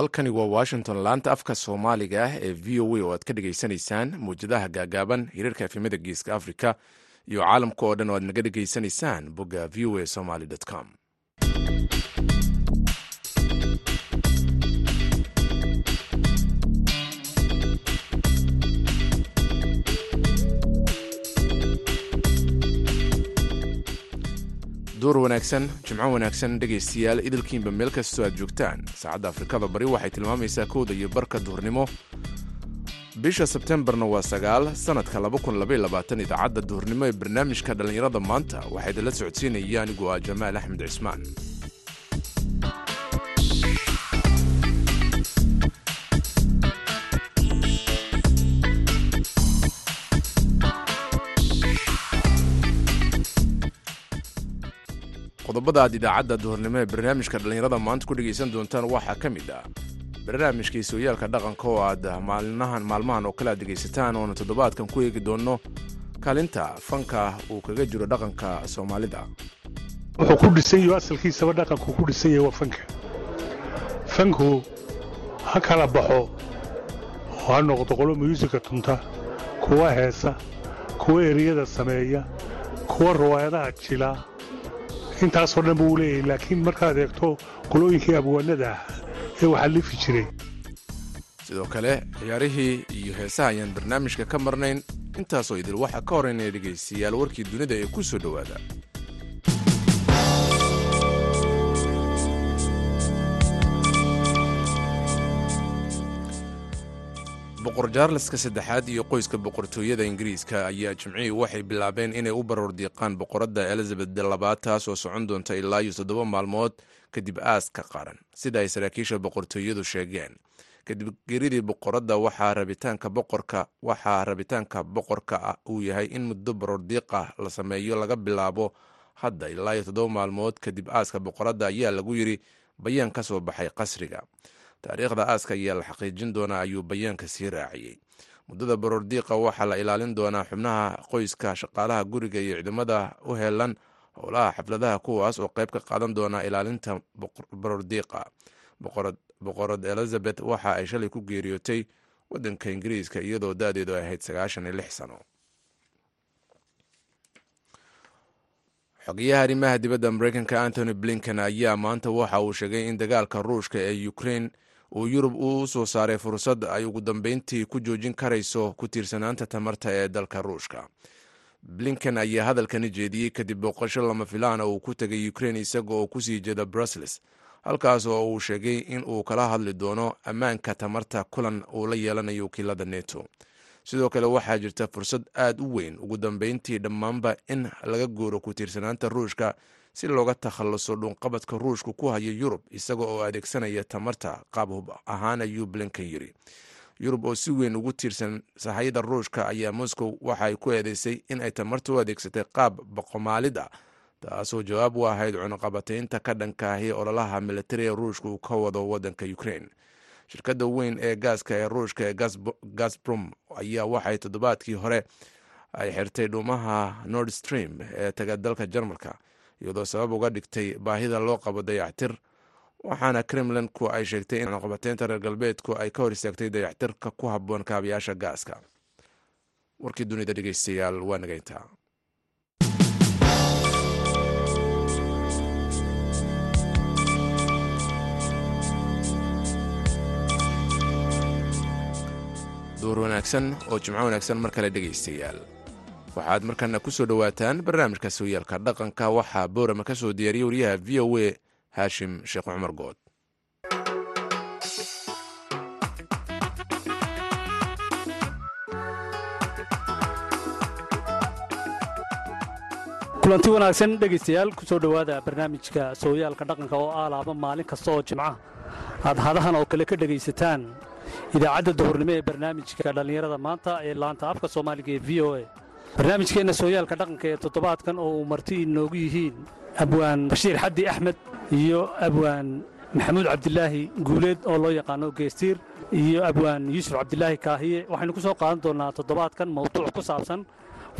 halkani waa washington laanta afka soomaaliga ah ee v o a oo aad ka dhegaysanaysaan muwjadaha gaagaaban hiriirka efemada geeska africa iyo caalamka oo dhan oo aad naga dhegaysanaysaan bogga v o a somaly com duur wanaagsan jimco wanaagsan dhegaystayaal idilkiinba meel kastoo aad joogtaan. Saacadda afrikada bari waxay tilmaamaysaa kowda iyo barka duhurnimo. Bisha sebtembarna waa sagaal sannadka idaacadda duhurnimo ee barnaamijka dhallinyarada maanta waxaa idinla socodsiinaya anigu ah jamaal axmed cismaan qodobada aad idaacadda duhurnimo ee barnaamijka dhallinyarada maanta ku dhegaysan doontaan waxaa ka mid ah. Barnaamijkii sooyaalka dhaqanka oo aad maalmahan oo kale aad dhegaysataan oona toddobaadkan ku eegi doonno kaalinta fanka uu kaga jiro dhaqanka soomaalida. Wuxuu ku dhisan yaho asalkiisaba dhaqanku ku dhisan yahay waa fanka. Fanku ha kala baxo oo ha noqdo qolo myuusika tunta kuwa heesa kuwa eriyada sameeya kuwa riwaayadaha jila intaasoo dhan buu leeyahay laakiin markaad eegto qolooyinkii abwaanada ah ee waxaa lifi jiray. Sidoo kale ciyaarihii iyo heesaha ayaan barnaamijka ka marnayn intaasoo idil waxaa ka horeynaya dhegaystayaal warkii dunida ee ku soo dhowaada boqor jaarleska saddexaad iyo qoyska boqortooyada ingiriiska ayaa jimcihii waxay bilaabeen inay u baroor diiqaan boqoradda elizabeth labaad taas oo socon doonta ilaa iyo toddoba maalmood kadib aaska qaran sida ay saraakiisha boqortooyadu sheegeen kadib geridii boqoradda waxaa rabitaanka boqorka waxaa rabitaanka boqorka ah uu yahay in muddo baroor diiqa la sameeyo laga bilaabo hadda ilaa iyo toddoba maalmood kadib aaska boqoradda ayaa lagu yidhi bayaan ka soo baxay qasriga taariikhda aaska ayaa la xaqiijin doonaa ayuu bayaanka sii raaciyey. Muddada baroordiiqa waxaa la ilaalin doonaa xubnaha qoyska shaqaalaha guriga iyo ciidamada u heelan howlaha xafladaha kuwaas oo qayb ka qaadan doonaa ilaalinta baroordiiqa. Boqorad elizabeth waxa ay shalay ku geeriyootay waddanka ingiriiska iyadoo da-deedu ay ahayd sagaashan iyo lix sano. Xogayaha arrimaha dibadda mareykanka antony blinken ayaa maanta waxa uu sheegay in dagaalka ruushka ee ukrain uu yurub u soo saaray fursad ay ugu dambeyntii ku joojin karayso ku tiirsanaanta tamarta ee dalka ruushka. Blinken ayaa hadalkani jeediyey kadib booqasho lama filaan oo uu ku tegay ukrain isaga oo ku sii jeeda brussels halkaas oo uu sheegay in uu kala hadli doono ammaanka tamarta kulan uu la yeelanayo wakiilada neto sidoo kale waxaa jirta fursad aad u weyn ugu dambeyntii dhammaanba in laga guuro ku tiirsanaanta ruushka si looga takhalluso dhunqabadka ruushku ku hayo yurub isaga oo adeegsanaya tamarta qaab hub ahaan ayuu blinken yiri. Yurub oo si weyn ugu tiirsan sahayada ruushka ayaa moscow waxaay ku eedeysay in ay tamarta u adeegsatay qaab boqomaalid ah taasoo jawaab u ahayd cunuqabataynta ka dhankaahi ololaha militariga ruushka uu ka wado waddanka ukrain shirkadda weyn ee gaaska ee ruushka ee gasbrom ayaa waxay toddobaadkii hore ay xirtay dhuumaha nord stream ee taga dalka jarmalka iyadoo sabab uga dhigtay baahida loo qabo dayactir waxaana kremlinku ay sheegtay in cunuqabateynta reer galbeedku ay ka hor istaagtay dayactirka ku habboon kaabayaasha gaaska. Warkii dunida dhegeystayaal waa nagayntaa duur wanaagsan oo jimco wanaagsan mar kale dhegaystayaal waxaad markana ku soo dhowaataan barnaamijka sooyaalka dhaqanka. Waxaa boorama ka soo diyaariyey wariyaha v o a haashim sheekh cumar good. Kulanti wanaagsan dhegaystayaal ku soo dhowaada barnaamijka sooyaalka dhaqanka oo ah laaba maalin kasta oo jimca. Aad hadahan oo kale ka dhegaysataan idaacadda duhurnimo ee barnaamijka dhallinyarada maanta ee laanta afka soomaaliga ee v o a barnaamijkeenna sooyaalka dhaqanka ee toddobaadkan oo uu marti inoogu yihiin abwaan bashiir xaddi axmed iyo abwaan maxamuud cabdilaahi guuleed oo loo yaqaano geestiir iyo abwaan yuusuf cabdilaahi kaahiye. Waxaynu ku soo qaadan doonnaa toddobaadkan mawduuc ku saabsan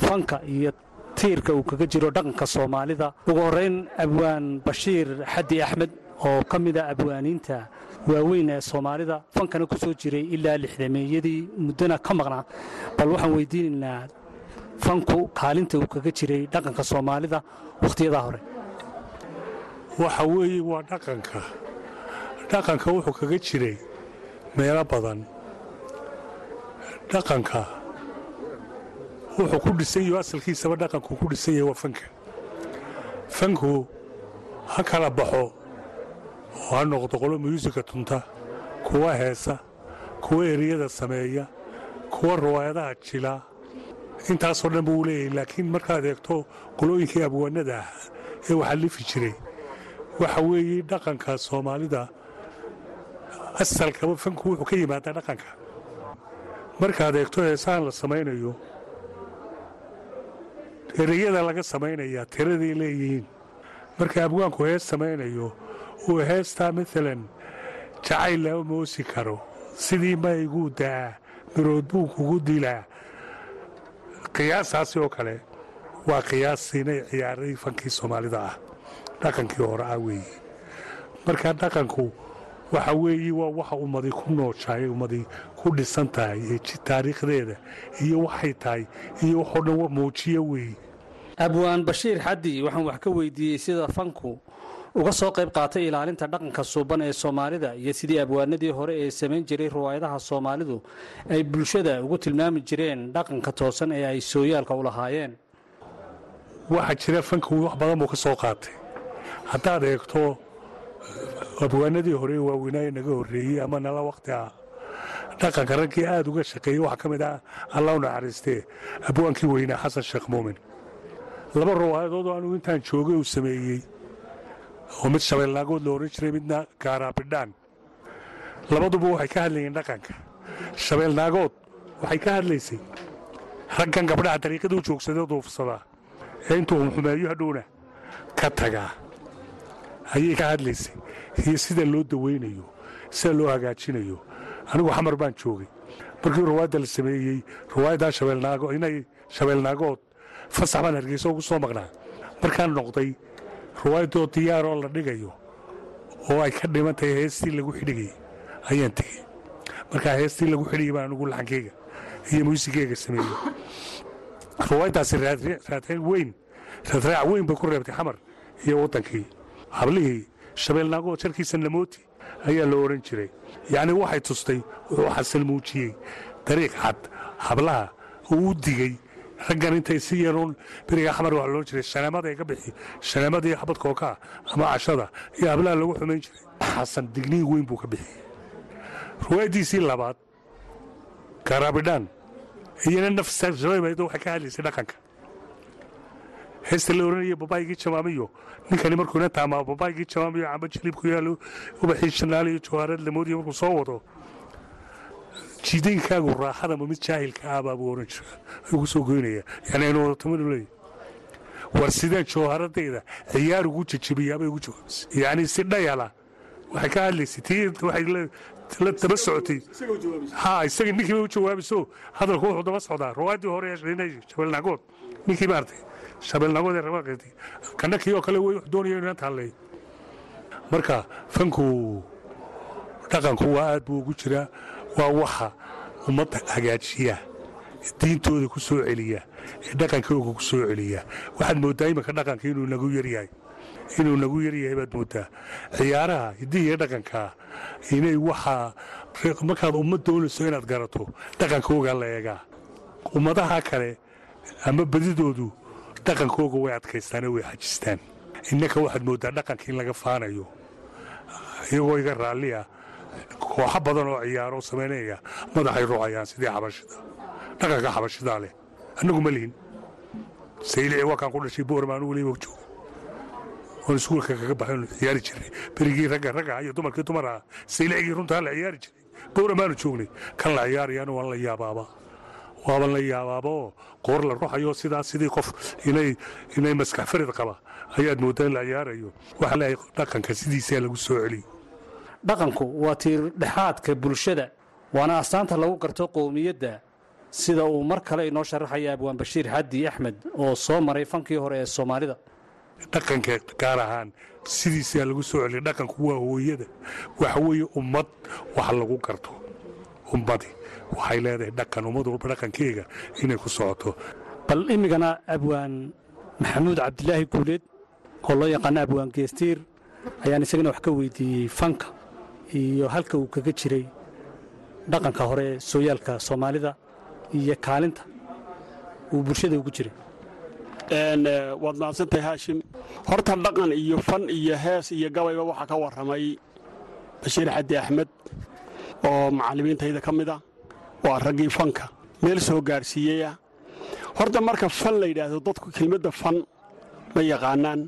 fanka iyo tiirka uu kaga jiro dhaqanka soomaalida. Ugu horrayn abwaan bashiir xaddi axmed oo ka mida abwaaniinta waaweyn ee soomaalida fankana ku soo jiray ilaa lixdameeyadii muddona ka maqnaa. Bal waxaan weydiinaynaa fanku kaalinta uu kaga jiray dhaqanka soomaalida wakhtiyadaa hore. Waxa weeye waa dhaqanka. Dhaqanka wuxuu kaga jiray meelo badan. Dhaqanka wuxuu ku dhisan yaho asalkiisaba dhaqanku ku dhisan yahay waa fanka. Fanku ha kala baxo oo ha noqdo qolo myuusika tunta kuwa heesa kuwa eriyada sameeya kuwa riwaayadaha jila intaasoo dhan buu leeyahay laakiin markaad eegto qolooyinkii abwaanada ah ee waxaa lifi jiray waxa weeye dhaqanka soomaalida asalkaba fanku wuxuu ka yimaadaa dhaqanka markaad eegto heesahan la samaynayo ereyada laga samaynayaa tiraday leeyihiin marka abwaanku hees samaynayo uu heestaa maalan jacayl lama moosi karo sidii mayguu da'aa mirood buu kugu dilaa qiyaasaasi oo kale waa qiyaasiinay ciyaaray fankii soomaalida ah. Dhaqankii hore ah weeye. Marka dhaqanku waxa weeye waa waxa ummadi ku nooshahay ummadi ku dhisan tahay ee taariikhdeeda iyo waxay tahay iyo waxoo dhan muujiyo weeye. Abwaan bashiir xaddi waxaan wax ka weydiiyey sida fanku uga soo qayb qaatay ilaalinta dhaqanka suuban ee soomaalida iyo sidii abwaanadii hore ee samayn jiray riwaayadaha soomaalidu ay bulshada ugu tilmaami jireen dhaqanka toosan ee ay sooyaalka u lahaayeen. Waxaa jira fanku wax badan buu ka soo qaatay. Haddaad eegto abwaanadii hore waaweynaaye naga horreeyey ama nala wakhti ah dhaqanka raggii aad uga shaqeeyey waxaa ka mid ah allah u naxariistee abwaankii weynaa xasan sheekh muumin laba riwaayadood oo anugu intaan joogay uu sameeyey oo mid shabeelnaagood la odhan jiray midna gaaraabidhaan labaduba waxay ka hadlayeen dhaqanka. Shabeelnaagood waxay ka hadlaysay. Raggan gabdhaha dariiqaduu joogsadee duufsadaa ee intuu humxumeeyo hadhowna ka tagaa. Ayay ka hadlaysay. Iyo sida loo dawaynayo sida loo hagaajinayo. Anigu xamar baan joogay. Markii riwaayadda la sameeyey riwaayaddaa shabeelnaago inay shabeelnaagood fasax baan hargeysa ugu soo maqnaa. Markaan noqday riwaayaddoo diyaaroo la dhigayo oo ay ka dhiman tahay heestii lagu xidhigay ayaan tegey markaa heestii lagu xidhigay baan anigu laxankeyga iyo muusigeyga sameeyey riwaayaddaasi raadreec weyn raadraac weyn bay ku reebtay xamar iyo waddankii hablihii shabeelnaagood jarkiisa namooti ayaa la odhan jiray. Yacnii waxay tustay wuxuu xasan muujiyey dariiq cad hablaha uu digey raggan intay si yaroon beriga xamar waa loo jiray. Shaneemada ka bixi. Shaneemadii xabad kookaa ama cashada iyo hablaha lagu xumayn jiray. Xasan digniin weyn buu ka bixiyey. Riwaayaddiisii labaad gaaraabidhaan iyana nafsashabaydo waxay ka hadlaysay dhaqanka. Heesta la oranaya babaygii jamaamiyo ninkani markuu ina taamaa babaygii jamaamiyo camba jiliibku yaalo ubaxii shanaaliyo jawaareed lamoodiyo markuu soo wado jiidaynkaagu raaxada ma mid jaahilka ah baabuu oran jira ku soo goynaya yani aynu wadatamanu leeyahy war sideen jawharadayda ciyaar ugu jejebiyaabay ugu jawaabisay yacni si dhayala. Waxay ka hadlaysay tii waxay la daba socotay. Ha isaga ninkii bay u jawaabiso. Hadalku wuxuu daba socdaa. Riwaayaddii hore ee shabeelnaagood ninkii maartay shabeelnaagood ee rabaqeetay kana kii oo kale wey wax doonaya inuu inanta hadleeyo marka fanku dhaqanku waa aad buu ugu jiraa waa waxa ummadda hagaajiya diintooda ku soo celiya ee dhaqankooga ku soo celiya. Waxaad mooddaa iminka dhaqanka inuu nagu yaryahay inuu nagu yaryahay baad mooddaa. Ciyaaraha hiddihii iyo dhaqankaa inay waxaa markaad ummad doonayso inaad garato dhaqankooga la eegaa. Ummadaha kale ama badidoodu dhaqankooga way adkaystaanoo way xajistaan. Innaka waxaad mooddaa dhaqanka in laga faanayo iyagoo iga raalliya kooxo badan oo ciyaaro samaynaya madaxay rucayaan sidii xabashida. Dhaqanka xabashidaa leh. Annagu ma lihin. Saylici waa kaan ku dhashay boorma anugu liiba jooga oon iskuulka kaga baxay ciyaari jiray. Berigii ragga ragga iyo dumarkii dumara. Saylicigii runtaa la ciyaari jiray. Booramaanu joognay. Kan la ciyaarayana waan la yaabaaba. Waaban la yaabaaba oo qoor la ruxayo sidaas sidii qof inay maskax farid qaba. Ayaad mooddaa la ciyaarayo. Waxaa leeyahay dhaqanka sidiisaa lagu soo celiyo dhaqanku waa tiir dhexaadka bulshada waana astaanta lagu garto qowmiyadda. Sida uu mar kale inoo sharaxaya abwaan bashiir xaddi axmed oo soo maray fankii hore ee soomaalida. Dhaqanka gaar ahaan sidiisaa lagu soo celiya dhaqanku waa hooyada. Waxa weeye ummad wax lagu garto. Ummadi waxay leedahay dhaqan ummad walba dhaqankeega inay ku socoto. Bal imigana abwaan maxamuud cabdilaahi guuleed oo loo yaqaano abwaan geestiir ayaan isagana wax ka weydiiyey fanka iyo halka uu kaga jiray dhaqanka hore sooyaalka soomaalida iyo kaalinta uu bulshada ugu jiray. Waad mahadsantahay haashim. Horta dhaqan iyo fan iyo hees iyo gabayba waxaa ka warramay bashiir xaddi axmed oo macallimiintayda ka mid a waa raggii fanka. Meel soo gaadhsiiyeyah horta marka fan la yidhaahdo dadku kelmadda fan ma yaqaanaan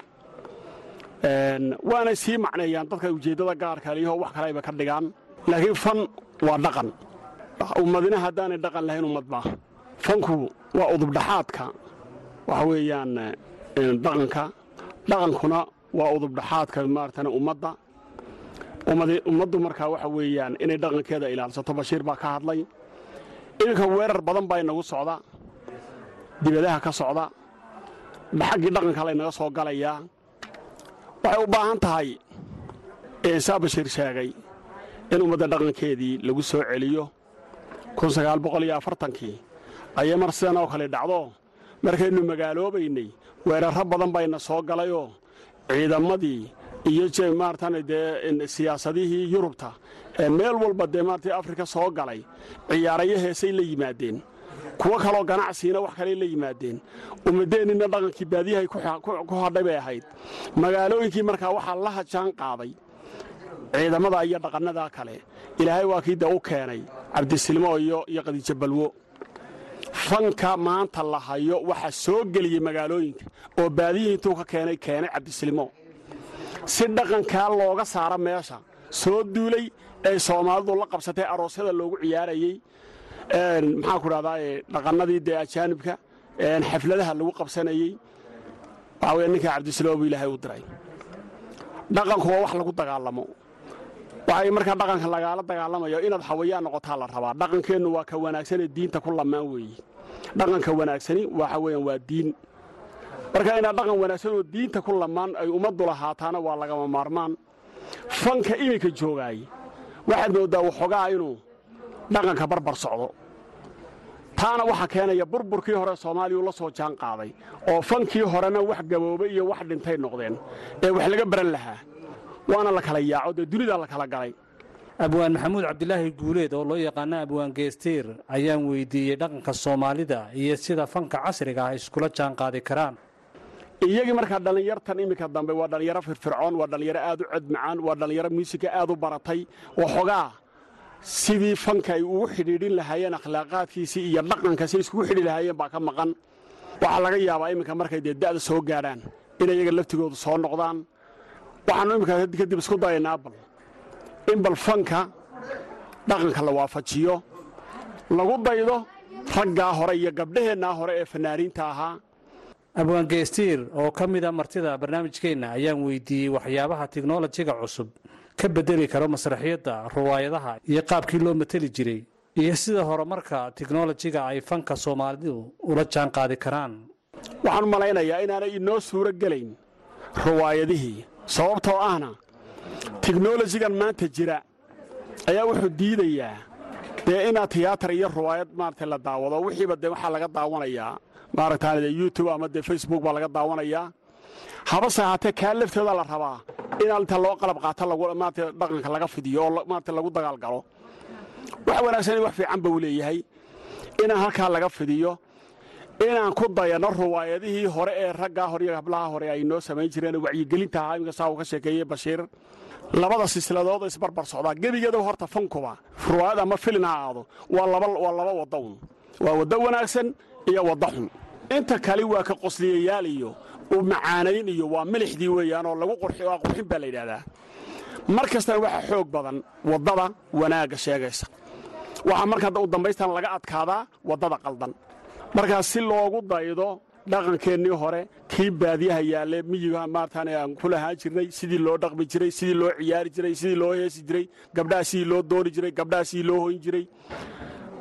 waanay sii macneeyaan dadka ujeeddada gaarka liyaho wax kale ayba ka dhigaan laakiin fan waa dhaqan ummadina haddaanay dhaqan lahayn ummad maa fanku waa udubdhaxaadka waxa weeyaan dhaqanka dhaqankuna waa udubdhaxaadka maaratan ummadda ummaddu markaa waxa weeyaan inay dhaqankeeda ilaalsato bashiir baa ka hadlay iminka weerar badan baa inagu socda dibadaha ka socda xaggii dhaqanka laynaga soo galayaa waxay u baahan tahay saa bashiir sheegay in ummadda dhaqankeedii lagu soo celiyo kii ayay mar sidan oo kale dhacdo. Markaynu magaaloobaynay weerarro badan bayna soo galayoo. Ciidamadii iyo maaratan dee siyaasadihii yurubta ee meel walba dee maarata afrika soo galay ciyaarayo heesay la yimaadeen kuwo kaloo ganacsiina wax kaley la yimaadeen. Ummadeennina dhaqankii baadiyahay ku hadhay bay ahayd. Magaalooyinkii markaa waxaa la hajaan qaaday. Ciidamada iyo dhaqannadaa kale. Ilaahay waa kii de u keenay. Cabdisilmo iyo iyo qadiijo balwo. Fanka maanta la hayo waxa soo geliyey magaalooyinka oo baadiyihii intuu ka keenay keenay cabdisilmo si dhaqankaa looga saaro meesha soo duulay ay soomaalidu la qabsatay aroosyada loogu ciyaarayey maxaa ku dhahdaa dhaqannadii dee ajaanibka xafladaha lagu qabsanayey waxaa weye ninkaa cabdisilmo buu ilaahay u diray. Dhaqanku waa wax lagu dagaalamo. Waxay markaa dhaqanka lagaala dagaalamayo inaad hawayaan noqotaa la rabaa. Dhaqankeennu waa ka wanaagsanee diinta ku lamaan weeye dhaqanka wanaagsani waxa weeyaan waa diin. Marka inaad dhaqan wanaagsan oo diinta ku lamaan ay ummaddu lahaataana waa lagama maarmaan. Fanka iminka joogaay waxaad mooddaa waxoogaa inuu dhaqanka barbar socdo. Taana waxaa keenaya burburkii hore soomaaliya la soo jaan qaaday oo fankii horena wax gaboobay iyo wax dhintay noqdeen ee wax laga baran lahaa. Waana la kala yaaco dee dunidaa la kala galay. Abwaan maxamuud cabdilaahi guuleed oo loo yaqaano abwaan geestiir ayaan weydiiyey dhaqanka soomaalida iyo sida fanka casriga ah iskula jaan qaadi karaan. Iyagii markaa dhallinyartan iminka dambe waa dhallinyaro firfircoon waa dhallinyaro aad u cod macaan waa dhallinyaro muusika aad u baratay waxoogaa sidii fanka ay ugu xidhiidhin lahaayeen akhlaaqaadkiisii iyo dhaqanka si iskugu xidhi lahaayeen baa ka maqan. Waxaa laga yaabaa iminka markay dee da'da soo gaadhaan inay iyaga laftigoodu soo noqdaan. Waxaannu iminka kadib isku dayaynaa bal in bal fanka dhaqanka la waafajiyo lagu daydo raggaa hore iyo gabdhaheennaa hore ee fanaaniinta ahaa. Abwaan geestiir oo ka mida martida barnaamijkeenna ayaan weydiiyey waxyaabaha tiknolojiga cusub ka bedeli karo masraxiyadda ruwaayadaha iyo qaabkii loo mateli jiray iyo sida horumarka tiknolojiga ay fanka soomaalidu ula jaan qaadi karaan. Waxaan malaynayaa inaanay inoo suuro gelayn ruwaayadihii sababtoo ahna tiknolojigan maanta jira ayaa wuxuu diidayaa dee inaad tiyaatar iyo ruwaayad maarata la daawado. Wixiiba dee waxaa laga daawanayaa maaragtaan dee youtube ama dee facebook baa laga daawanayaa. Habase ahaatee kaa lafteeda la rabaa inaan inta loo qalab qaato maarata dhaqanka laga fidiyo oo maarata lagu dagaalgalo wax wanaagsan wax fiican buu leeyahay. Inaan halkaa laga fidiyo inaan ku dayanno ruwaayadihii hore ee raggaa hore iyo hablaha hore ay noo samayn jireen wacyigelinta ahaa iminka saa uu ka sheekeeyey bashiir. Labada silsiladood isbarbar socdaa gebigeeda horta fankuba ruwaayad ama filin ha aado. Waa laba un. Waa waddo wanaagsan iyo wadda xun. Inta kale waa ka qosliyayaal iyo u macaanayn iyo waa milixdii weeyaanoo lagu waa qurxin baa la yidhahdaa. Mar waxaa xoog badan waddada wanaagga sheegaysa. Waxaa markaa u dambaystan laga adkaadaa waddada qaldan. Markaas si loogu daydo dhaqankeennii hore kii baadiyaha yaalle miyiga maartaan aan ku lahaan jirnay sidii loo dhaqmi jiray sidii loo ciyaari jiray sidii loo heesi jiray gabdhaha sidii loo dooni jiray gabdhaha sidii loo hoyn jiray.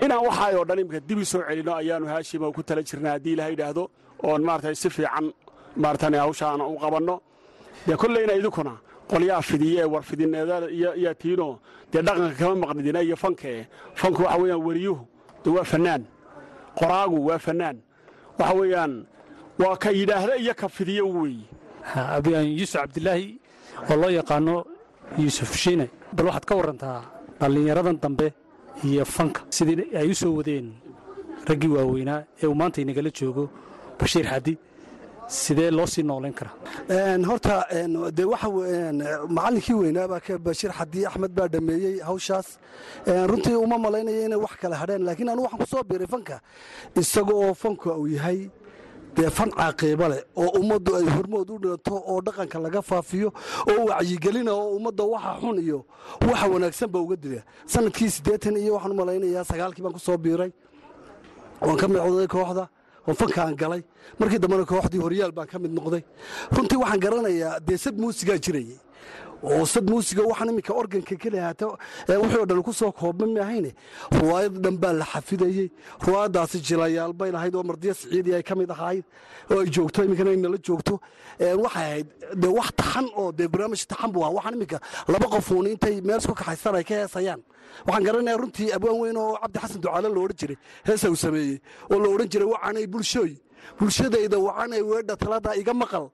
Inaan waxaayoo dhan imika dibi soo celinno ayaannu haashima ku tala jirnaa haddii ilaha yidhaahdo oon maarata si fiican maaratan hawsha aan u qabanno. Dee kolleyna idinkuna qolyaha fidiye ee warfidineedada iyo tiino dee dhaqanka kama maqnidina iyo fankae fanku waxa weeyaan weriyuhu de waa fannaan. Qoraagu waa fannaan. Waxa weeyaan waa ka yidhaahda iyo ka fidiye weeye yuusuf cabdilaahi oo loo yaqaano yuusuf shiine bal waxaad ka warantaa dhallinyaradan dambe iyo fanka. Sidii ay u soo wadeen raggii waaweynaa ee uu maanta inagala joogo bashiir xadi sidee loo sii noolayn karaa? Horta de waxa macallinkii weynaabaa ka bashiir xadi axmed baa dhameeyey hawshaas. Runtii uma malaynaya inay wax kala hadheen laakiin anu waxaan ku soo biiray fanka. Isaga oo fanka uu yahay dee fan caaqiiba leh oo ummaddu ay hormood u dhinto oo dhaqanka laga faafiyo oo wacyigelina oo ummadda waxa xun iyo waxa wanaagsanba uga dila. Sanadkii siddeetan iyo waxaan u malaynayaa sagaalkii baan ku soo biiray. Waan ka micday kooxda oo fankaan galay. Markii dambena kooxdii horyaal baan ka mid noqday. Runtii waxaan garanayaa dee sad muusigaa jirayay sad muusiga waxaan iminka organka keliya haata wixii o dhan ku soo koobma maahayne ruwaayad dhan baa la xafidayey. Ruwaayaddaasi jilayaal bay lahayd oo mardiya siciidii ay ka mid ahayd oo ay joogto iminkana inala joogto. Waxay ahayd de wax taxan oo dee barnaamij taxan buu ahaa. Waxaan iminka laba qofuun intay meel isku kaxaystaan ay ka heesayaan. Waxaan garanayaa runtii abwaan weyn oo cabdi xasan ducaale lo odhan jiray heesa uu sameeyey oo la odhan jiray wacanay bulshooy. Bulshadayda wacanay weedha talada iga maqal.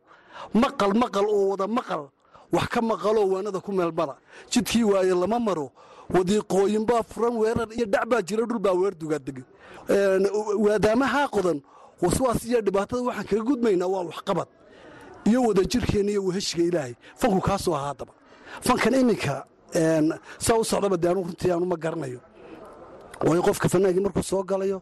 Maqal maqal oo wada maqal wax ka maqaloo waanada ku meelmada jidkii waaye lama maro. Wadiiqooyinbaa furan weerar iyo dhac baa jira dhul baa weer dugaadega waadaamahaa qodan waswaas iyo dhibaatada waxaan kaga gudmaynaa waa waxqabad iyo wadajirkeenna iyo weheshiga ilaahay. Fanku ahaa haddaba fankan iminka saa u socdaba de runtii aanu garanayo. Waayo qofka fanaagii markuu soo galayo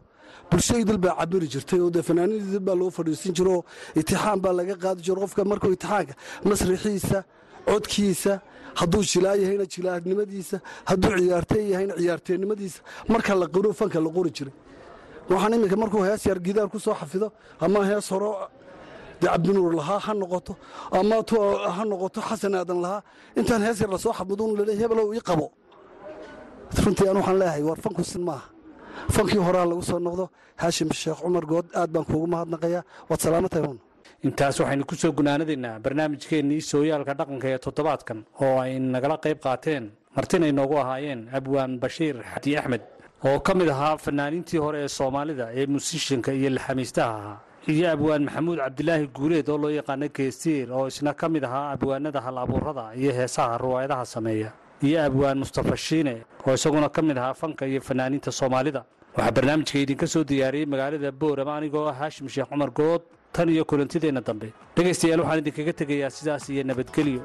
bulshadidil baa cabiri jirtay oo dee fanaanididil baa loo fadhiisin jiro itixaan baa laga qaadi jiro. Qofka markuu itixaanka masrixiisa codkiisa hadduu jilaa yahayna jilaanimadiisa hadduu ciyaartey yahayna ciyaarteennimadiisa marka la qiro fanka la qori jiray. Waxaan iminka markuu hees yar gidaar ku soo xafido ama hees horo dee cabdinuur lahaa ha noqoto ama ha noqoto xasan aadan lahaa intaan hees yar la soo xafiduun lale hebelow ii qabo. Runtii aan waxaan leeyahay war fanku sin maaha. Fankii horaa lagu soo noqdo haashim sheekh cumar good aad baan kuugu mahadnaqayaa. Waad salaamatahay hun intaas waxaynu ku soo gunaanadaynaa barnaamijkeennii sooyaalka dhaqanka ee toddobaadkan oo ay nagala qayb qaateen martina inoogu ahaayeen abwaan bashiir xadi axmed oo ka mid ahaa fanaaniintii hore ee soomaalida ee musishanka iyo laxamiistaha ahaa. Iyo abwaan maxamuud cabdilaahi guuleed oo loo yaqaano geestiir oo isna ka mid ahaa abwaanada hal abuurada iyo heesaha ruwaayadaha sameeya. Iyo abwaan mustafa shiine oo isaguna ka mid ahaa fanka iyo fanaaniinta soomaalida. Waxaa barnaamijka idinka soo diyaariyey magaalada boorama anigoo ah haashim sheekh cumar good tan iyo kulantideenna dambe. Dhegaystayaal waxaan idinkaga tegayaa sidaas iyo nabadgelyo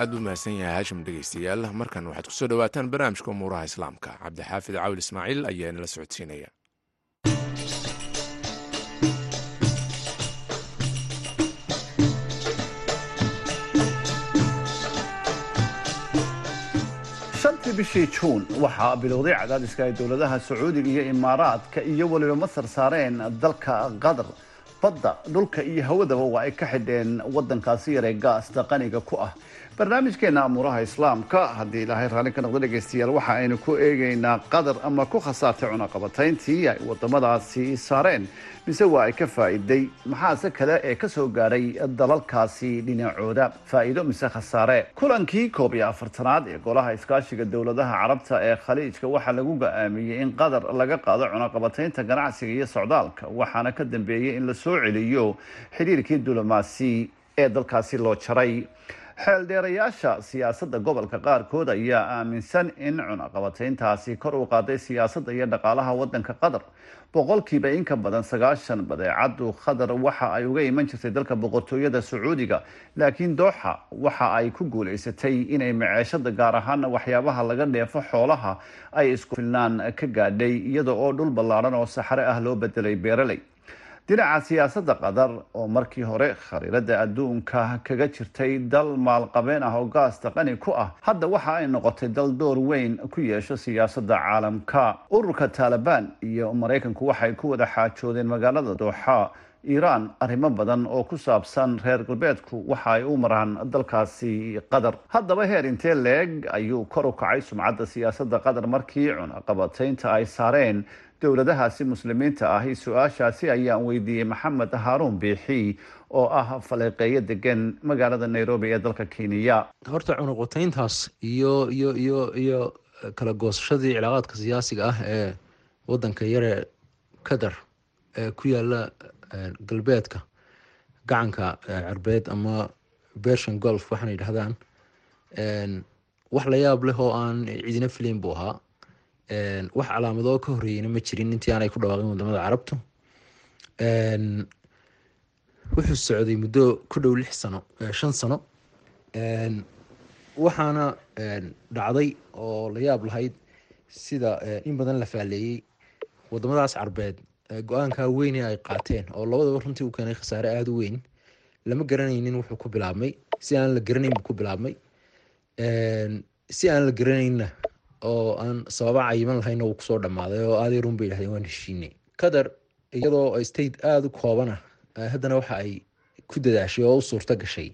aad buu mahadsan yahay haashim dhegaystayaal. Markan waxaad ku soo dhowaataan barnaamijka umuuraha islaamka. Cabdixaafid cawil ismaaciil ayaa nala socodsiinaya bishii juun waxaa bilowday cadaadiska ay dowladaha sacuudiga iyo imaaraadka iyo weliba masar saareen dalka qatar badda dhulka iyo hawadaba waa ay ka xidheen wadankaasi yaree gaasta qaniga ku ah barnaamijkeena amuuraha islaamka haddii ilaahay raalli ka noqdo dhegaystayaal waxa aynu ku eegaynaa qatar ama ku khasaartay cunaqabatayntii ay wadamadaasi saareen. Mise waa ay ka faa'iiday? Maxaase kale ee ka soo gaadhay dalalkaasi dhinacooda? Faa'iido mise khasaare? Kulankii koob iyo afartanaad ee golaha iskaashiga dowladaha carabta ee khaliijka waxaa lagu go'aamiyey in qatar laga qaado cunaqabataynta ganacsiga iyo socdaalka waxaana ka dambeeyey in la soo celiyo xidhiirkii diblomaasi ee dalkaasi loo jaray xeeldheerayaasha siyaasadda gobolka qaarkood ayaa aaminsan in cunaqabatayntaasi kor u qaaday siyaasadda iyo dhaqaalaha wadanka qatar. Boqolkiiba in ka badan sagaashan badeecadu qatar waxa ay uga iman jirtay dalka boqortooyada sacuudiga laakiin dooxa waxa ay ku guulaysatay inay maceeshada gaar ahaana waxyaabaha laga dheefo xoolaha ay isku filnaan ka gaadhay iyada oo dhul ballaadhan oo saxare ah loo bedelay beeraley dhinaca siyaasadda qatar oo markii hore khariirada adduunka kaga jirtay dal maalqabeen ah oo gaasta qani ku ah hadda waxa ay noqotay dal door weyn ku yeesho siyaasadda caalamka. Ururka taalibaan iyo maraykanku waxay ku wada xaajoodeen magaalada dooxa iiraan arrimo badan oo ku saabsan reer galbeedku waxa ay u maraan dalkaasi qatar haddaba heer intee leeg ayuu kor u kacay sumcadda siyaasadda qatar markii cunaqabataynta ay saareen dowladahaasi muslimiinta ahi su'aashaasi ayaan weydiiyey maxamed haaruun biixi oo ah faleeqeeyo degan magaalada nairobi ee dalka kenya. Horta cunuqatayntaas iyo iyo iyo iyo kala goosashadii cilaaqaadka siyaasiga ah ee wadanka yare qatar ee ku yaalla galbeedka gacanka carbeed ama bersian golf waxaana yidhahdaan wax la yaab leh oo aan cidina filayn buu ahaa wax calaamadoo ka horreeyeyna ma jirin intii aanay ku dhawaaqin waddamada carabtu. Wuxuu socday muddo ku dhow lix sano shan sano. Waxaana dhacday oo la yaab lahayd sida in badan la faaleeyey wadamadaas carbeed. Go'aankaa weyne ay qaateen oo labadaba runtii u keenay khasaare aada u weyn lama garanaynin wuxuu ku bilaabmay. Si aan la garanayn buu ku bilaabmay. Si aan la garanaynna oo aan sababa cayiman lahayna wuu ku soo dhammaaday oo aaday run bay yidhahdeen waan heshiinay qatar iyadoo state aada u koobana haddana waxa ay ku dadaashay oo u suurto gashay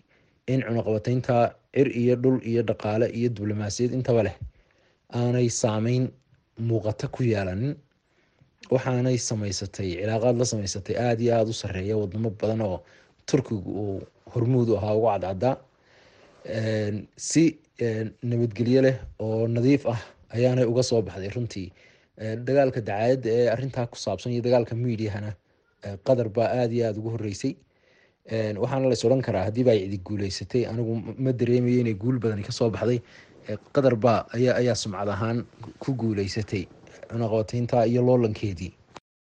in cunaqabataynta cir iyo dhul iyo dhaqaale iyo diblomaasiyad intaba leh aanay saameyn muuqata ku yeelanin waxaanay samaysatay cilaaqaad la samaysatay aada iyo aada u sareeya wadamo badan oo turkigu uu hormuud u ahaa ugu cadcaddaa si nabadgelyo leh oo nadiif ah ayaanay uga soo baxday runtii. Dagaalka dacaayadda ee arintaa ku saabsan iyo dagaalka miidiyahana qatar baa aada iyo aada ugu horeysay waxaana lays odhan karaa haddiiba ay cidi guuleysatay anigu ma dareemayo inay guul badani ka soo baxday. Qatar baa ayaa sumcad ahaan ku guuleysatay cunaqabataynta iyo loolankeedii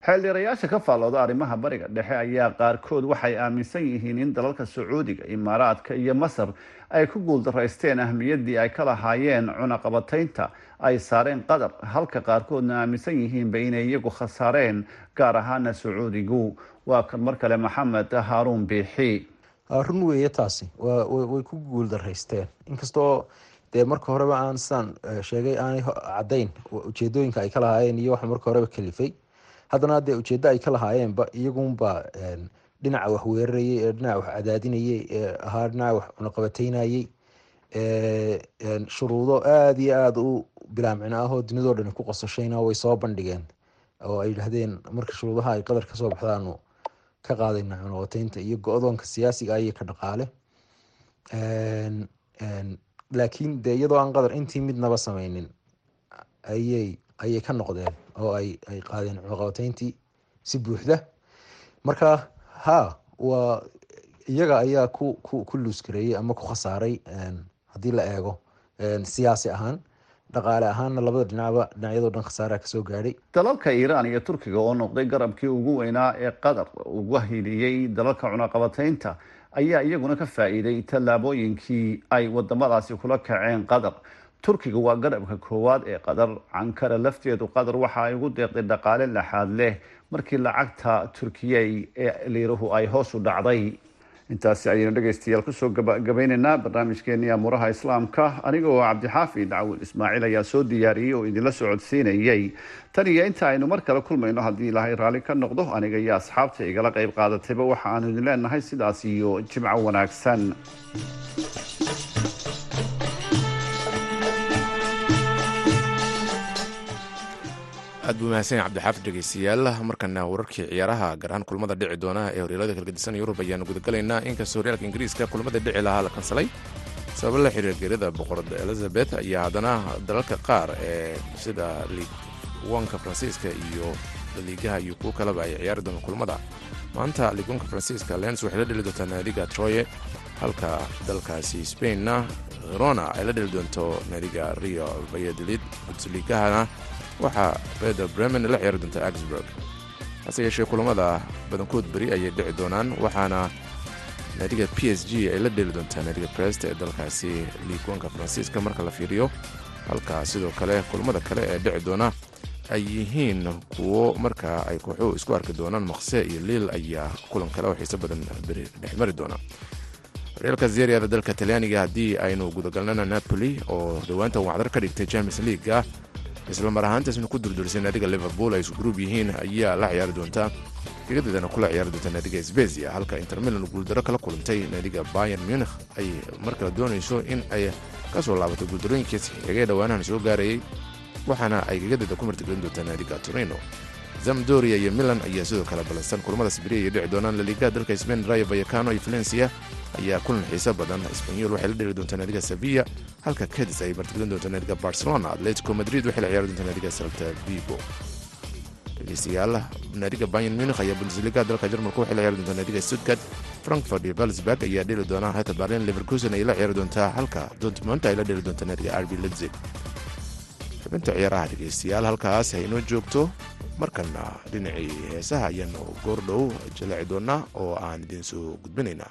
xeeldheerayaasha ka faallooda arrimaha bariga dhexe ayaa qaarkood waxay aaminsan yihiin in dalalka sacuudiga imaaraadka iyo masar ay ku guuldaraysteen ahmiyaddii ay ka lahaayeen cunaqabataynta ay saareen qatar halka qaarkoodna aaminsan yihiinba inay iyagu khasaareen gaar ahaana sacuudigu. Waa kan mar kale maxamed haaruun biixi run weeye taasi. Way ku guuldaraysteen inkastoo dee marka horeba aan sidaan sheegay aanay caddayn ujeedooyinka ay ka lahaayeen iyo waxa marka horeba kalifay haddana dee ujeeddo ay ka lahaayeenba iyagunba dhinaca wax weerarayay ee dhinaca wax cadaadinayay ee ahaa dhinaca wax cunaqabataynayay shuruudo aada iyo aada u bilaamcina ah oo dunidoo dhani ku qosashayna way soo bandhigeen oo ay yidhahdeen marka shuruudaha ay qadar ka soo baxdaanu ka qaadayna cunaqabataynta iyo go-doonka siyaasiga iyo ka dhaqaale. Laakiin dee iyadoo aan qadar intii midnaba sameynin ayay ayay ka noqdeen oo ay ay qaadeen cunaqabatayntii si buuxda. Marka ha waa iyaga ayaa ku ku luuskareeyey ama ku khasaaray haddii la eego siyaasi ahaan dhaqaale ahaanna labada dhinacba dhinacyadoo dhan khasaaraa ka soo gaadhay. Dalalka iiraan iyo turkiga oo noqday garabkii ugu weynaa ee qatar uga hiliyey dalalka cunaqabataynta ayaa iyaguna ka faa-iiday tallaabooyinkii ay wadamadaasi kula kaceen qatar turkiga waa garabka koowaad ee qatar cankara lafteedu qatar waxa ay ugu deeqday dhaqaale laxaad leh markii lacagta turkiyey ee liirahu ay hoos u dhacday. Intaasi ayaynu dhegaystayaal ku soo gabagabaynaynaa barnaamijkeennii amuuraha islaamka. Aniga oo cabdixaafid cawil ismaaciil ayaa soo diyaariyey oo idinla socodsiinayey tan iyo inta aynu mar kale kulmayno haddii ilaahay raalli ka noqdo aniga iyo asxaabta igala qayb qaadatayba waxa aanu idin leenahay sidaas iyo jimco wanaagsan aad buu mahadsan yahay cabdixaafid dhegeystayaal markana wararkii ciyaaraha gaar ahaan kulamada dhici doona ee horyaalada kalgedisan yurub ayaanu gudagalaynaa. Inkastoo horyaalka ingiriiska kulamada dhici lahaa la kansalay sababa la xiriira geerida boqorada elizabeth ayaa haddana dalalka qaar ee sida liig wanka faransiiska iyo liigaha iyo kuwo kaleba ay ciyaari doonaan kulamada maanta liig faransiiska lens waxay la dheli doontaa naadiga troye halka dalkaasi spainna verona ay la dheli doonto naadiga rio valladolid bundesliigahana waxaa beder bremen la ciyaari doonta augsburg. Hase yeeshee kulamada badankood beri ayay dhici doonaan waxaana naadiga p s g ay la dheli doontaa naadiga brest ee dalkaasi liigwanka faransiiska marka la fiiriyo halka sidoo kale kulamada kale ee dhici doona ay yihiin kuwo markaa ay kooxuhu isku arki doonaan maqse iyo liil ayaa kulan kale oo xiise badan beri dhexmari doona horyaalka zeriada dalka talyaaniga. Haddii aynu gudagalnana napoli oo dhowaanta wacdar ka dhigtay champions leaga isla mar ahaantaasna ku durdurisay naadiga liverpool ay isku gruub yihiin ayaa la ciyaari doontaa gegadeedana kula ciyaari doonta naadiga sbezia halka inter milan guuldaro kala kulantay naadiga bayan munich. Ay mar kale doonayso in ay ka soo laabato guuldarooyinkiis xigay dhowaanahan soo gaarayay waxaana ay gegadeeda ku martigelin doontaa naadiga torino. Zamdoria iyo milan ayaa sidoo kale ballansan kulamadaas beri ay dhici doonaan laliga dalka sbain rayo vallecano iyo valencia ayaa kulan xiiso badan. Sbanyol waxay la dheli doontaa naadiga sevilla halka cadis ay martigelin doontaa naadiga barcelona. Atletico madrid waxay la ciyaari doontaa naadiga salta vigo. Dhegeystayaal naadiga bayan munich ayaa bundesliga dalka jarmalka waxay la ciyaari doontaa naadiga stuttgart. Frankfurt iyo valsburg ayaa dheli doonaa halka berlin leverkusen ay la ciyaari doontaa halka dortmund ay la dheli doontaa naadiga rb leipzig. Xubinta ciyaaraha dhegeystayaal halkaas ha inoo joogto markana dhinacii heesaha ayaanu goordhow jalaci doonaa oo aan idiin soo gudbinaynaa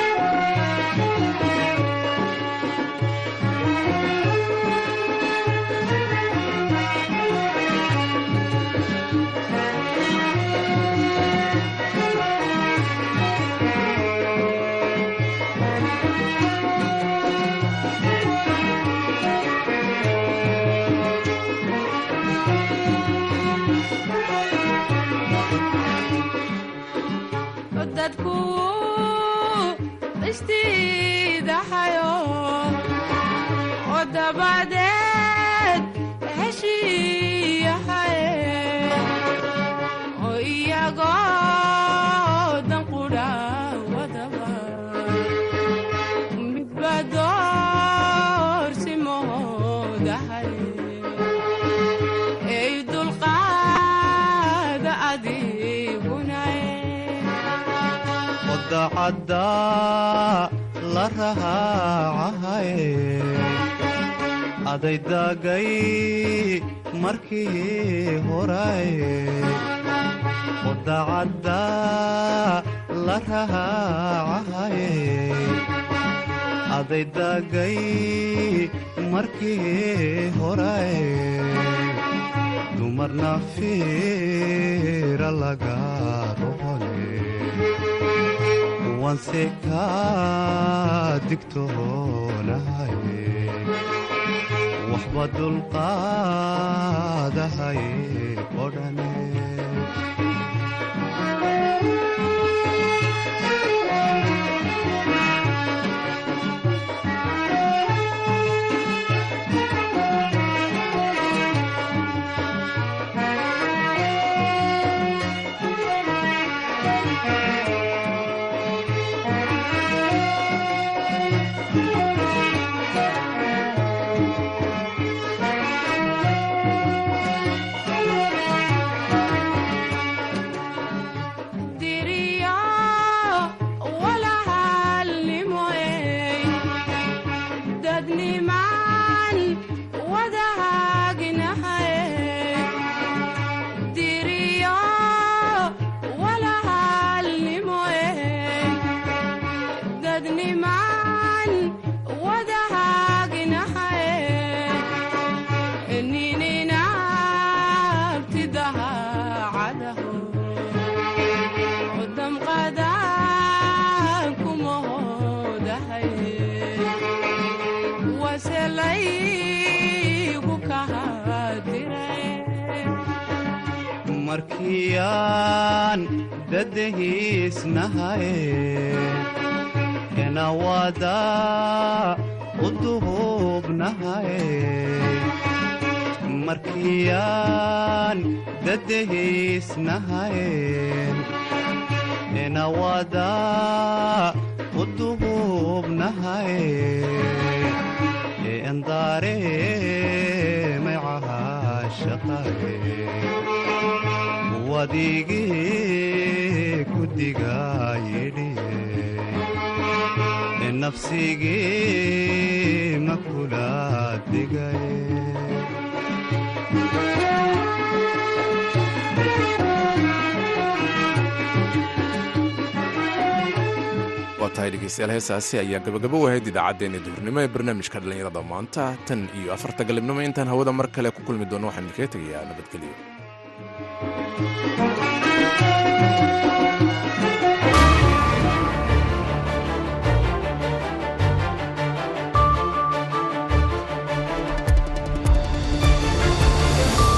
dadku istiidaxayo oo dabadeed heshiiyahaye wadacadda la rahaacahaye adaydagay markii horaye dumarna fiira laga rohole wanse kaa digtoonahaye waxba oo dadahiisnahaye enawada u duhubnahaye markiyaan dadahiisnahaye enawada u duhubnahaye endaare macaha shaqaye wadigii kudigayidhiye nafsigii makula digaye waa tahay dhegeystayaal heesaasi ayaa gabagabo wahayd idaacaddeenna duhurnimo ee barnaamijka dhallinyarada maanta tan iyo afarta galabnimo intaan hawada mar kale ku kulmi doono waxaan idinkaga tegayaa nabadgelyo